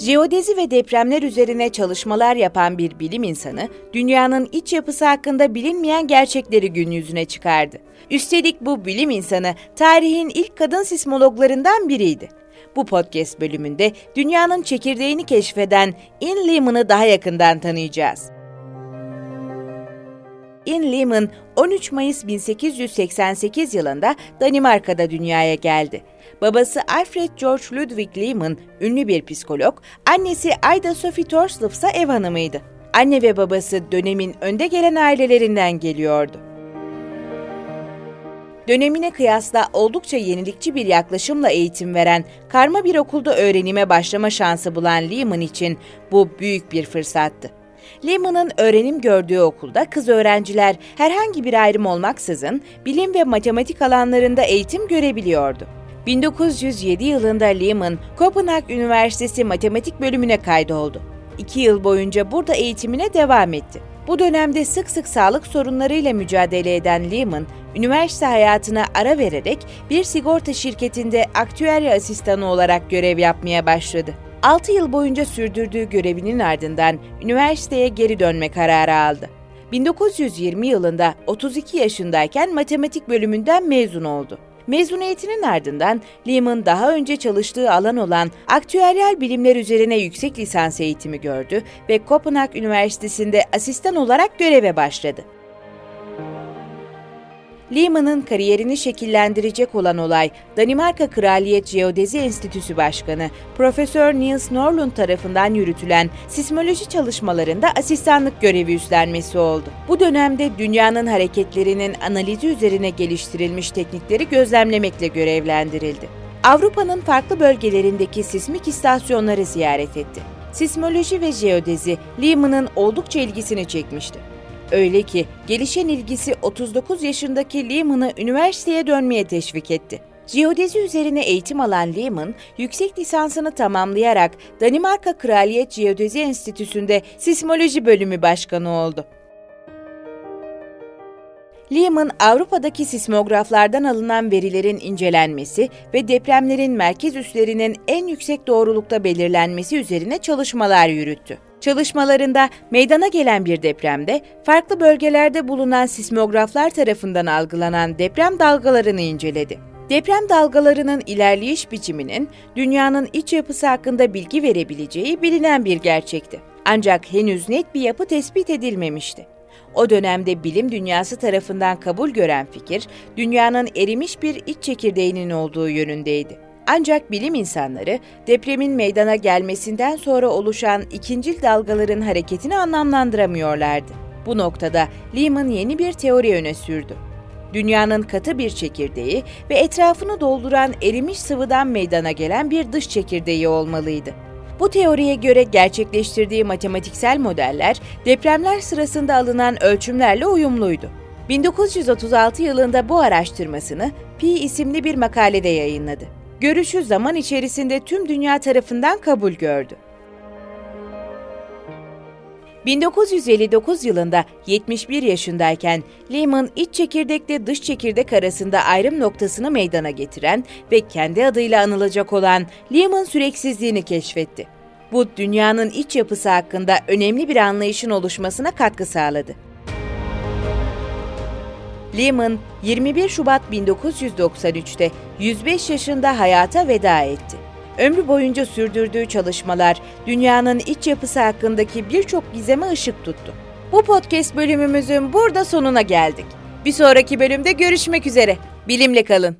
Jeodezi ve depremler üzerine çalışmalar yapan bir bilim insanı, dünyanın iç yapısı hakkında bilinmeyen gerçekleri gün yüzüne çıkardı. Üstelik bu bilim insanı tarihin ilk kadın sismologlarından biriydi. Bu podcast bölümünde dünyanın çekirdeğini keşfeden In Lehman'ı daha yakından tanıyacağız. In Lehman 13 Mayıs 1888 yılında Danimarka'da dünyaya geldi. Babası Alfred George Ludwig Lehman ünlü bir psikolog, annesi Ayda Sophie Torslov ise ev hanımıydı. Anne ve babası dönemin önde gelen ailelerinden geliyordu. Dönemine kıyasla oldukça yenilikçi bir yaklaşımla eğitim veren, karma bir okulda öğrenime başlama şansı bulan Lehman için bu büyük bir fırsattı. Lehman'ın öğrenim gördüğü okulda kız öğrenciler herhangi bir ayrım olmaksızın bilim ve matematik alanlarında eğitim görebiliyordu. 1907 yılında Lehman, Kopenhag Üniversitesi Matematik bölümüne kaydoldu. İki yıl boyunca burada eğitimine devam etti. Bu dönemde sık sık sağlık sorunlarıyla mücadele eden Lehman, üniversite hayatına ara vererek bir sigorta şirketinde aktüerya asistanı olarak görev yapmaya başladı. 6 yıl boyunca sürdürdüğü görevinin ardından üniversiteye geri dönme kararı aldı. 1920 yılında 32 yaşındayken matematik bölümünden mezun oldu. Mezuniyetinin ardından Lehman daha önce çalıştığı alan olan aktüeryal bilimler üzerine yüksek lisans eğitimi gördü ve Kopenhag Üniversitesi'nde asistan olarak göreve başladı. Lehman'ın kariyerini şekillendirecek olan olay, Danimarka Kraliyet Jeodezi Enstitüsü Başkanı Profesör Niels Norlund tarafından yürütülen sismoloji çalışmalarında asistanlık görevi üstlenmesi oldu. Bu dönemde dünyanın hareketlerinin analizi üzerine geliştirilmiş teknikleri gözlemlemekle görevlendirildi. Avrupa'nın farklı bölgelerindeki sismik istasyonları ziyaret etti. Sismoloji ve jeodezi Lehman'ın oldukça ilgisini çekmişti. Öyle ki gelişen ilgisi 39 yaşındaki Lehman'ı üniversiteye dönmeye teşvik etti. Jeodezi üzerine eğitim alan Lehman, yüksek lisansını tamamlayarak Danimarka Kraliyet Jeodezi Enstitüsü'nde sismoloji bölümü başkanı oldu. Lehman, Avrupa'daki sismograflardan alınan verilerin incelenmesi ve depremlerin merkez üslerinin en yüksek doğrulukta belirlenmesi üzerine çalışmalar yürüttü. Çalışmalarında meydana gelen bir depremde farklı bölgelerde bulunan sismograflar tarafından algılanan deprem dalgalarını inceledi. Deprem dalgalarının ilerleyiş biçiminin dünyanın iç yapısı hakkında bilgi verebileceği bilinen bir gerçekti. Ancak henüz net bir yapı tespit edilmemişti. O dönemde bilim dünyası tarafından kabul gören fikir, dünyanın erimiş bir iç çekirdeğinin olduğu yönündeydi. Ancak bilim insanları depremin meydana gelmesinden sonra oluşan ikincil dalgaların hareketini anlamlandıramıyorlardı. Bu noktada Lehman yeni bir teori öne sürdü. Dünyanın katı bir çekirdeği ve etrafını dolduran erimiş sıvıdan meydana gelen bir dış çekirdeği olmalıydı. Bu teoriye göre gerçekleştirdiği matematiksel modeller depremler sırasında alınan ölçümlerle uyumluydu. 1936 yılında bu araştırmasını Pi isimli bir makalede yayınladı görüşü zaman içerisinde tüm dünya tarafından kabul gördü. 1959 yılında 71 yaşındayken Lehman iç çekirdekle dış çekirdek arasında ayrım noktasını meydana getiren ve kendi adıyla anılacak olan Lehman süreksizliğini keşfetti. Bu dünyanın iç yapısı hakkında önemli bir anlayışın oluşmasına katkı sağladı. Lehman 21 Şubat 1993'te 105 yaşında hayata veda etti. Ömrü boyunca sürdürdüğü çalışmalar dünyanın iç yapısı hakkındaki birçok gizeme ışık tuttu. Bu podcast bölümümüzün burada sonuna geldik. Bir sonraki bölümde görüşmek üzere. Bilimle kalın.